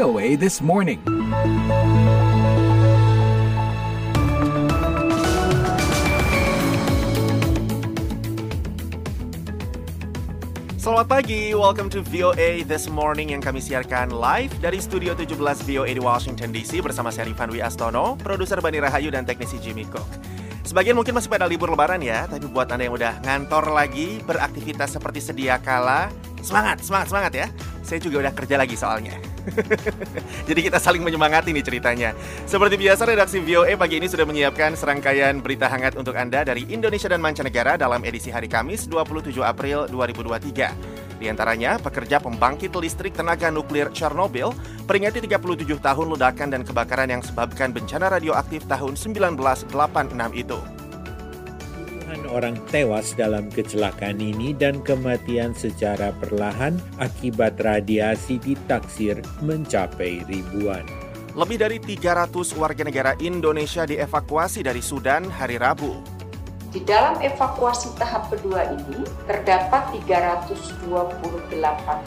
VOA This Morning. Selamat pagi, welcome to VOA This Morning yang kami siarkan live dari Studio 17 VOA di Washington DC bersama saya Rifan Astono, produser Bani Rahayu dan teknisi Jimmy Cook. Sebagian mungkin masih pada libur lebaran ya, tapi buat Anda yang udah ngantor lagi, beraktivitas seperti sedia kala, semangat, semangat, semangat ya. Saya juga udah kerja lagi soalnya. Jadi kita saling menyemangati nih ceritanya. Seperti biasa redaksi VOA pagi ini sudah menyiapkan serangkaian berita hangat untuk Anda dari Indonesia dan mancanegara dalam edisi hari Kamis 27 April 2023. Di antaranya, pekerja pembangkit listrik tenaga nuklir Chernobyl peringati 37 tahun ledakan dan kebakaran yang sebabkan bencana radioaktif tahun 1986 itu orang tewas dalam kecelakaan ini dan kematian secara perlahan akibat radiasi ditaksir mencapai ribuan. Lebih dari 300 warga negara Indonesia dievakuasi dari Sudan hari Rabu. Di dalam evakuasi tahap kedua ini terdapat 328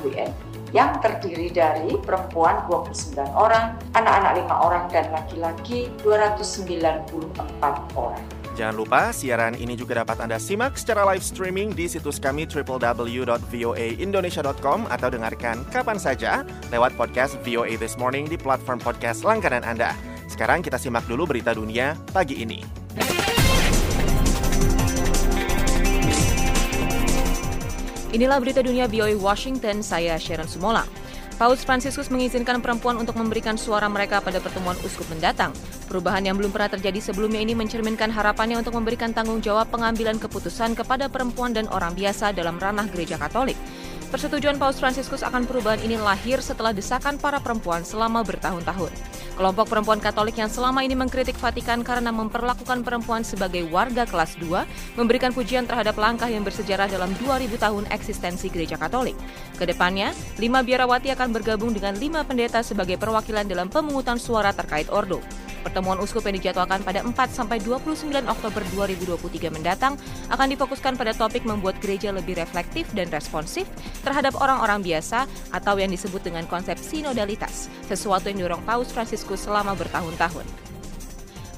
WNI yang terdiri dari perempuan 29 orang, anak-anak 5 orang dan laki-laki 294 orang. Jangan lupa siaran ini juga dapat Anda simak secara live streaming di situs kami www.voaindonesia.com atau dengarkan kapan saja lewat podcast VOA This Morning di platform podcast langganan Anda. Sekarang kita simak dulu berita dunia pagi ini. Inilah berita dunia VOA Washington, saya Sharon Sumola. Paus Fransiskus mengizinkan perempuan untuk memberikan suara mereka pada pertemuan uskup mendatang. Perubahan yang belum pernah terjadi sebelumnya ini mencerminkan harapannya untuk memberikan tanggung jawab pengambilan keputusan kepada perempuan dan orang biasa dalam ranah gereja Katolik. Persetujuan Paus Fransiskus akan perubahan ini lahir setelah desakan para perempuan selama bertahun-tahun. Kelompok perempuan Katolik yang selama ini mengkritik Vatikan karena memperlakukan perempuan sebagai warga kelas 2 memberikan pujian terhadap langkah yang bersejarah dalam 2000 tahun eksistensi Gereja Katolik. Ke depannya, lima biarawati akan bergabung dengan lima pendeta sebagai perwakilan dalam pemungutan suara terkait Ordo. Pertemuan uskup yang dijadwalkan pada 4 sampai 29 Oktober 2023 mendatang akan difokuskan pada topik membuat gereja lebih reflektif dan responsif terhadap orang-orang biasa atau yang disebut dengan konsep sinodalitas, sesuatu yang didorong Paus Fransiskus selama bertahun-tahun.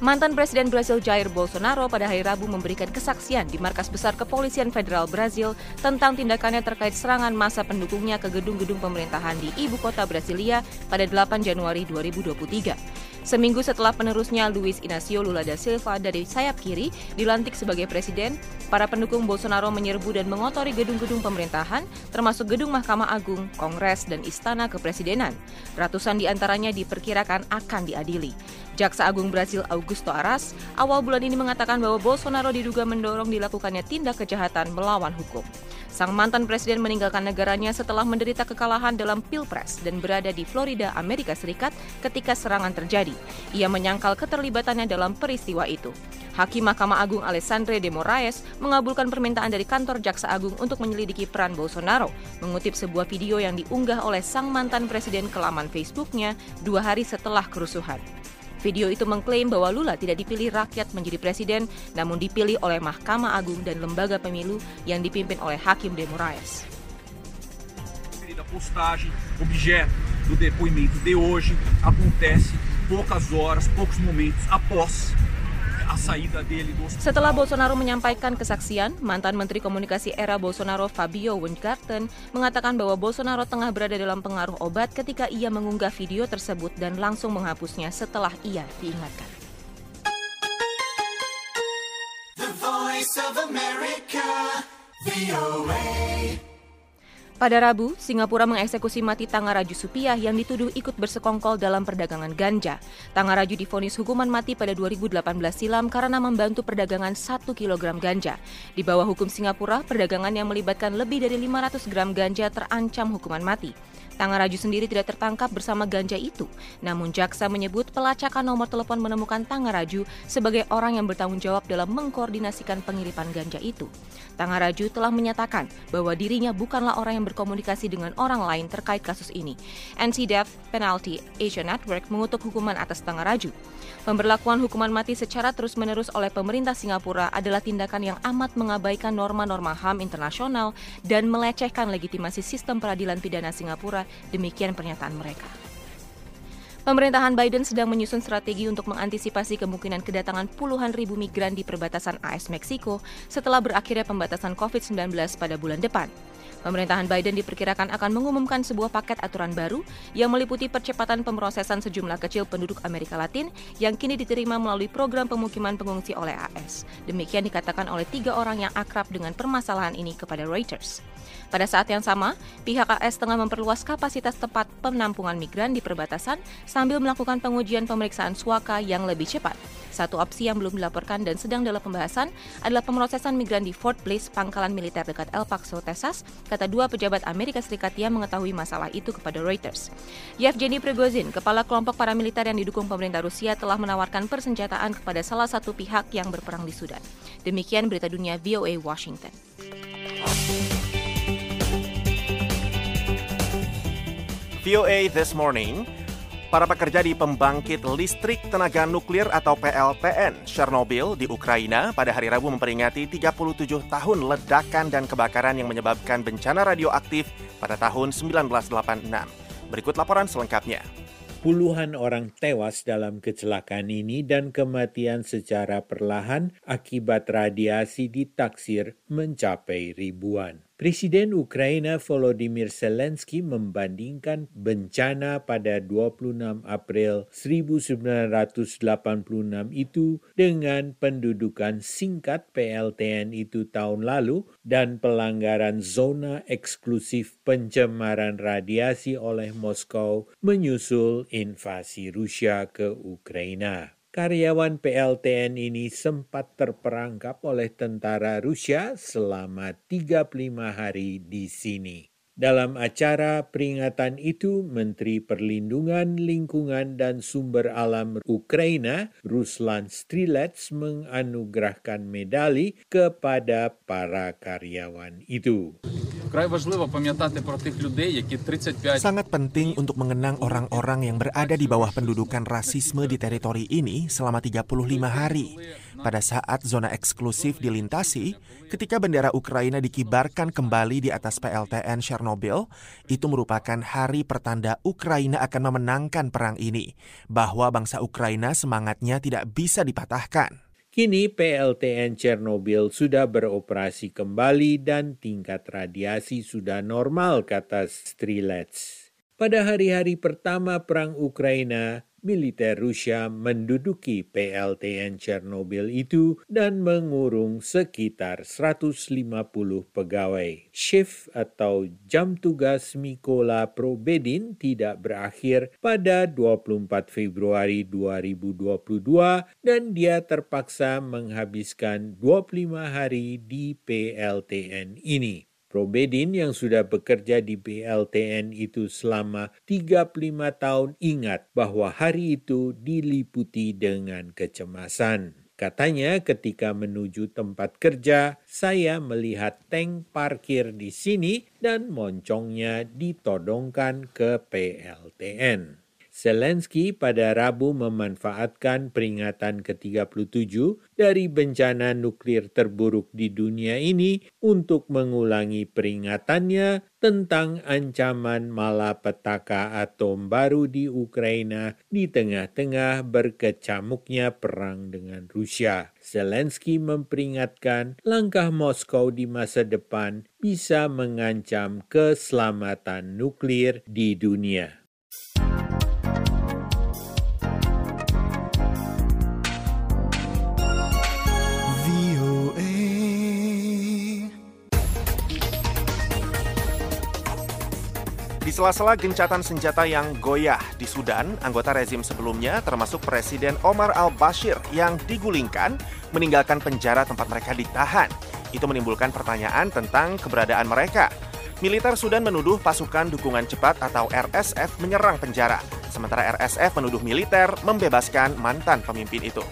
Mantan Presiden Brasil Jair Bolsonaro pada hari Rabu memberikan kesaksian di markas besar kepolisian federal Brazil tentang tindakannya terkait serangan masa pendukungnya ke gedung-gedung pemerintahan di ibu kota Brasilia pada 8 Januari 2023. Seminggu setelah penerusnya Luiz Inacio Lula da Silva dari sayap kiri dilantik sebagai presiden, para pendukung Bolsonaro menyerbu dan mengotori gedung-gedung pemerintahan, termasuk gedung Mahkamah Agung, Kongres, dan Istana Kepresidenan. Ratusan di antaranya diperkirakan akan diadili. Jaksa Agung Brasil Augusto Aras awal bulan ini mengatakan bahwa Bolsonaro diduga mendorong dilakukannya tindak kejahatan melawan hukum. Sang mantan presiden meninggalkan negaranya setelah menderita kekalahan dalam Pilpres dan berada di Florida, Amerika Serikat ketika serangan terjadi. Ia menyangkal keterlibatannya dalam peristiwa itu. Hakim Mahkamah Agung Alessandre de Moraes mengabulkan permintaan dari kantor Jaksa Agung untuk menyelidiki peran Bolsonaro, mengutip sebuah video yang diunggah oleh sang mantan presiden ke laman Facebooknya dua hari setelah kerusuhan. Video itu mengklaim bahwa Lula tidak dipilih rakyat menjadi presiden, namun dipilih oleh Mahkamah Agung dan lembaga pemilu yang dipimpin oleh Hakim de Moraes. do depoimento de hoje acontece poucas horas, poucos momentos após setelah Bolsonaro menyampaikan kesaksian, mantan Menteri Komunikasi era Bolsonaro Fabio Weingarten mengatakan bahwa Bolsonaro tengah berada dalam pengaruh obat ketika ia mengunggah video tersebut dan langsung menghapusnya setelah ia diingatkan. The Voice of America, VOA. Pada Rabu, Singapura mengeksekusi mati Tangaraju Supiah yang dituduh ikut bersekongkol dalam perdagangan ganja. Tangaraju difonis hukuman mati pada 2018 silam karena membantu perdagangan 1 kg ganja. Di bawah hukum Singapura, perdagangan yang melibatkan lebih dari 500 gram ganja terancam hukuman mati. Tangaraju sendiri tidak tertangkap bersama ganja itu. Namun jaksa menyebut pelacakan nomor telepon menemukan Tangaraju sebagai orang yang bertanggung jawab dalam mengkoordinasikan pengiripan ganja itu. Tangaraju telah menyatakan bahwa dirinya bukanlah orang yang berkomunikasi dengan orang lain terkait kasus ini. NC Death Penalty Asia Network mengutuk hukuman atas Tangaraju. Pemberlakuan hukuman mati secara terus-menerus oleh pemerintah Singapura adalah tindakan yang amat mengabaikan norma-norma HAM internasional dan melecehkan legitimasi sistem peradilan pidana Singapura, demikian pernyataan mereka. Pemerintahan Biden sedang menyusun strategi untuk mengantisipasi kemungkinan kedatangan puluhan ribu migran di perbatasan AS Meksiko setelah berakhirnya pembatasan COVID-19 pada bulan depan. Pemerintahan Biden diperkirakan akan mengumumkan sebuah paket aturan baru yang meliputi percepatan pemrosesan sejumlah kecil penduduk Amerika Latin yang kini diterima melalui program pemukiman pengungsi oleh AS. Demikian dikatakan oleh tiga orang yang akrab dengan permasalahan ini kepada Reuters. Pada saat yang sama, pihak AS tengah memperluas kapasitas tempat penampungan migran di perbatasan sambil melakukan pengujian pemeriksaan suaka yang lebih cepat. Satu opsi yang belum dilaporkan dan sedang dalam pembahasan adalah pemrosesan migran di Fort Bliss, pangkalan militer dekat El Paso, Texas, kata dua pejabat Amerika Serikat yang mengetahui masalah itu kepada Reuters. Yevgeny Prigozhin, kepala kelompok paramiliter yang didukung pemerintah Rusia, telah menawarkan persenjataan kepada salah satu pihak yang berperang di Sudan. Demikian berita dunia VOA Washington. VOA This Morning, para pekerja di pembangkit listrik tenaga nuklir atau PLTN Chernobyl di Ukraina pada hari Rabu memperingati 37 tahun ledakan dan kebakaran yang menyebabkan bencana radioaktif pada tahun 1986. Berikut laporan selengkapnya. Puluhan orang tewas dalam kecelakaan ini dan kematian secara perlahan akibat radiasi ditaksir mencapai ribuan. Presiden Ukraina Volodymyr Zelensky membandingkan bencana pada 26 April 1986 itu dengan pendudukan singkat PLTN itu tahun lalu dan pelanggaran zona eksklusif pencemaran radiasi oleh Moskow menyusul invasi Rusia ke Ukraina. Karyawan PLTN ini sempat terperangkap oleh tentara Rusia selama 35 hari di sini. Dalam acara peringatan itu, Menteri Perlindungan Lingkungan dan Sumber Alam Ukraina, Ruslan Strilets, menganugerahkan medali kepada para karyawan itu. Sangat penting untuk mengenang orang-orang yang berada di bawah pendudukan rasisme di teritori ini selama 35 hari pada saat zona eksklusif dilintasi, ketika bendera Ukraina dikibarkan kembali di atas PLTN Chernobyl, itu merupakan hari pertanda Ukraina akan memenangkan perang ini, bahwa bangsa Ukraina semangatnya tidak bisa dipatahkan. Kini PLTN Chernobyl sudah beroperasi kembali dan tingkat radiasi sudah normal, kata Strilets. Pada hari-hari pertama perang Ukraina, militer Rusia menduduki PLTN Chernobyl itu dan mengurung sekitar 150 pegawai. Shift atau jam tugas Mikola Probedin tidak berakhir pada 24 Februari 2022 dan dia terpaksa menghabiskan 25 hari di PLTN ini. Probedin yang sudah bekerja di BLTN itu selama 35 tahun ingat bahwa hari itu diliputi dengan kecemasan. Katanya ketika menuju tempat kerja, saya melihat tank parkir di sini dan moncongnya ditodongkan ke PLTN. Zelensky pada Rabu memanfaatkan peringatan ke-37 dari bencana nuklir terburuk di dunia ini untuk mengulangi peringatannya tentang ancaman malapetaka atom baru di Ukraina di tengah-tengah berkecamuknya perang dengan Rusia. Zelensky memperingatkan langkah Moskow di masa depan bisa mengancam keselamatan nuklir di dunia. Sela-sela gencatan senjata yang goyah di Sudan, anggota rezim sebelumnya termasuk Presiden Omar al-Bashir yang digulingkan meninggalkan penjara tempat mereka ditahan. Itu menimbulkan pertanyaan tentang keberadaan mereka. Militer Sudan menuduh pasukan dukungan cepat atau RSF menyerang penjara, sementara RSF menuduh militer membebaskan mantan pemimpin itu.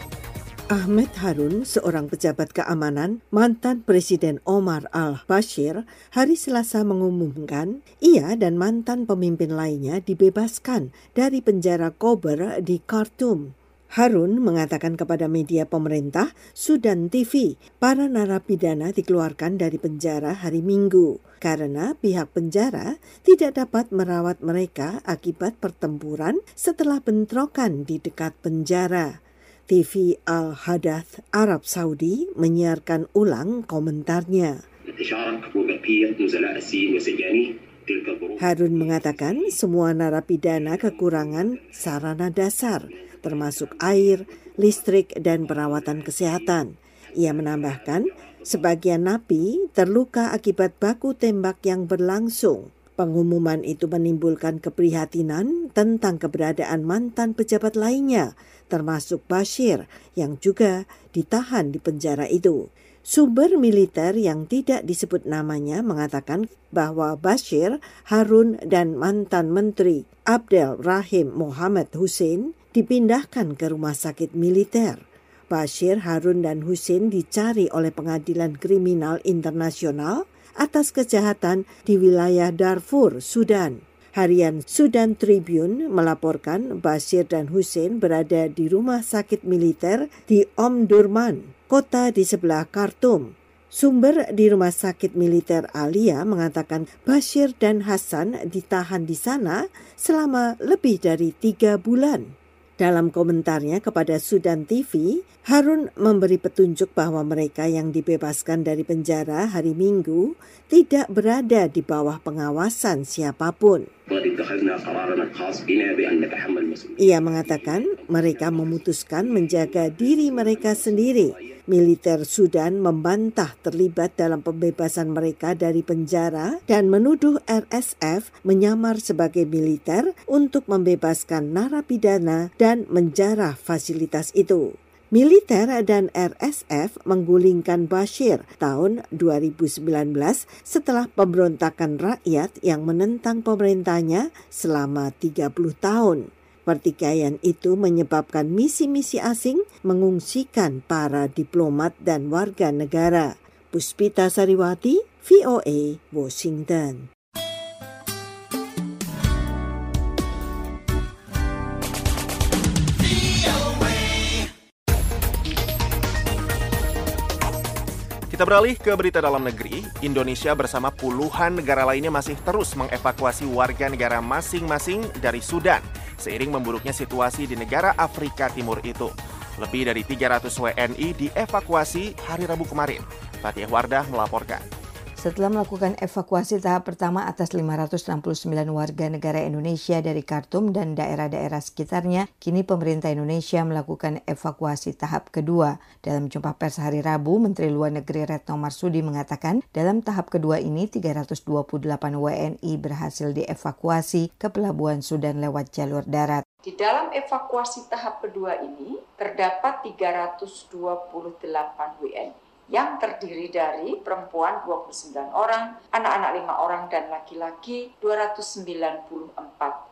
Ahmed Harun, seorang pejabat keamanan, mantan Presiden Omar al-Bashir, hari Selasa mengumumkan ia dan mantan pemimpin lainnya dibebaskan dari penjara Kober di Khartoum. Harun mengatakan kepada media pemerintah Sudan TV, para narapidana dikeluarkan dari penjara hari Minggu karena pihak penjara tidak dapat merawat mereka akibat pertempuran setelah bentrokan di dekat penjara. TV Al-Hadath Arab Saudi menyiarkan ulang komentarnya. Harun mengatakan semua narapidana kekurangan sarana dasar termasuk air, listrik, dan perawatan kesehatan. Ia menambahkan, sebagian napi terluka akibat baku tembak yang berlangsung. Pengumuman itu menimbulkan keprihatinan tentang keberadaan mantan pejabat lainnya, termasuk Bashir yang juga ditahan di penjara itu. Sumber militer yang tidak disebut namanya mengatakan bahwa Bashir, Harun, dan mantan menteri Abdel Rahim Muhammad Hussein dipindahkan ke rumah sakit militer. Bashir, Harun, dan Hussein dicari oleh Pengadilan Kriminal Internasional atas kejahatan di wilayah Darfur, Sudan. Harian Sudan Tribune melaporkan Bashir dan Hussein berada di rumah sakit militer di Omdurman, kota di sebelah Khartoum. Sumber di rumah sakit militer Alia mengatakan Bashir dan Hasan ditahan di sana selama lebih dari tiga bulan. Dalam komentarnya kepada Sudan TV, Harun memberi petunjuk bahwa mereka yang dibebaskan dari penjara hari Minggu tidak berada di bawah pengawasan siapa pun. Ia mengatakan mereka memutuskan menjaga diri mereka sendiri Militer Sudan membantah terlibat dalam pembebasan mereka dari penjara dan menuduh RSF menyamar sebagai militer untuk membebaskan narapidana dan menjarah fasilitas itu. Militer dan RSF menggulingkan Bashir tahun 2019 setelah pemberontakan rakyat yang menentang pemerintahnya selama 30 tahun. Pertikaian itu menyebabkan misi-misi asing mengungsikan para diplomat dan warga negara. Puspita Sariwati, VOA, Washington. Kita beralih ke berita dalam negeri. Indonesia bersama puluhan negara lainnya masih terus mengevakuasi warga negara masing-masing dari Sudan seiring memburuknya situasi di negara Afrika Timur itu. Lebih dari 300 WNI dievakuasi hari Rabu kemarin. Fatih Wardah melaporkan. Setelah melakukan evakuasi tahap pertama atas 569 warga negara Indonesia dari Khartoum dan daerah-daerah sekitarnya, kini pemerintah Indonesia melakukan evakuasi tahap kedua. Dalam jumpa pers hari Rabu, Menteri Luar Negeri Retno Marsudi mengatakan, dalam tahap kedua ini 328 WNI berhasil dievakuasi ke pelabuhan Sudan lewat jalur darat. Di dalam evakuasi tahap kedua ini, terdapat 328 WNI yang terdiri dari perempuan 29 orang, anak-anak 5 orang, dan laki-laki 294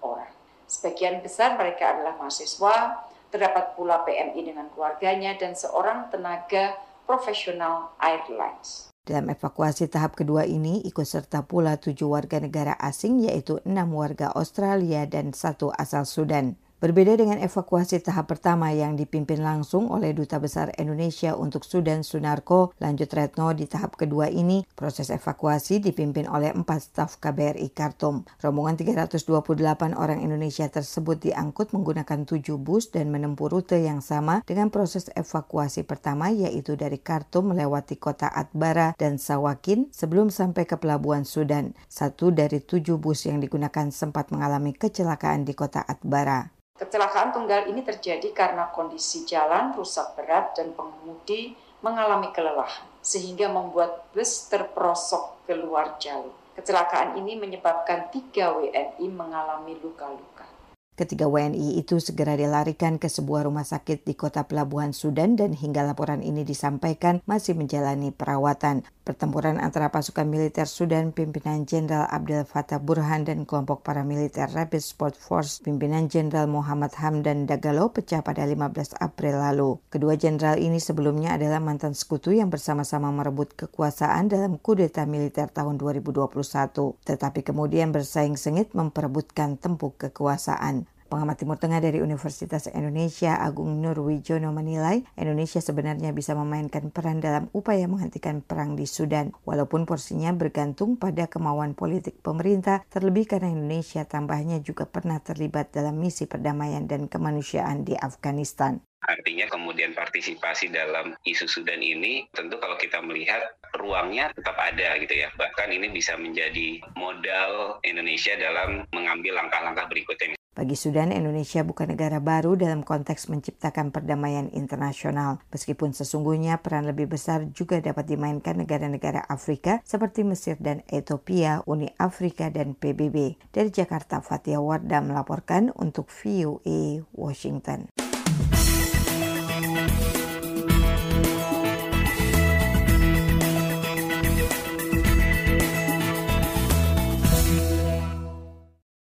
orang. Sebagian besar mereka adalah mahasiswa, terdapat pula PMI dengan keluarganya, dan seorang tenaga profesional airlines. Dalam evakuasi tahap kedua ini ikut serta pula tujuh warga negara asing yaitu enam warga Australia dan satu asal Sudan. Berbeda dengan evakuasi tahap pertama yang dipimpin langsung oleh Duta Besar Indonesia untuk Sudan Sunarko, lanjut Retno di tahap kedua ini, proses evakuasi dipimpin oleh empat staf KBRI Khartoum. Rombongan 328 orang Indonesia tersebut diangkut menggunakan tujuh bus dan menempuh rute yang sama dengan proses evakuasi pertama yaitu dari Khartoum melewati kota Atbara dan Sawakin sebelum sampai ke pelabuhan Sudan. Satu dari tujuh bus yang digunakan sempat mengalami kecelakaan di kota Atbara. Kecelakaan tunggal ini terjadi karena kondisi jalan rusak berat dan pengemudi mengalami kelelahan, sehingga membuat bus terperosok keluar jalur. Kecelakaan ini menyebabkan tiga WNI mengalami luka-luka. Ketiga WNI itu segera dilarikan ke sebuah rumah sakit di kota pelabuhan Sudan dan hingga laporan ini disampaikan masih menjalani perawatan. Pertempuran antara pasukan militer Sudan pimpinan Jenderal Abdel Fattah Burhan dan kelompok paramiliter Rapid Support Force pimpinan Jenderal Muhammad Hamdan Dagalo pecah pada 15 April lalu. Kedua jenderal ini sebelumnya adalah mantan sekutu yang bersama-sama merebut kekuasaan dalam kudeta militer tahun 2021, tetapi kemudian bersaing sengit memperebutkan tempuk kekuasaan. Pengamat Timur Tengah dari Universitas Indonesia Agung Nurwijono menilai Indonesia sebenarnya bisa memainkan peran dalam upaya menghentikan perang di Sudan, walaupun porsinya bergantung pada kemauan politik pemerintah, terlebih karena Indonesia tambahnya juga pernah terlibat dalam misi perdamaian dan kemanusiaan di Afghanistan. Artinya kemudian partisipasi dalam isu Sudan ini tentu kalau kita melihat ruangnya tetap ada gitu ya. Bahkan ini bisa menjadi modal Indonesia dalam mengambil langkah-langkah berikutnya. Bagi Sudan, Indonesia bukan negara baru dalam konteks menciptakan perdamaian internasional. Meskipun sesungguhnya peran lebih besar juga dapat dimainkan negara-negara Afrika seperti Mesir dan Ethiopia, Uni Afrika, dan PBB. Dari Jakarta, Fatia Wardah melaporkan untuk VOA Washington.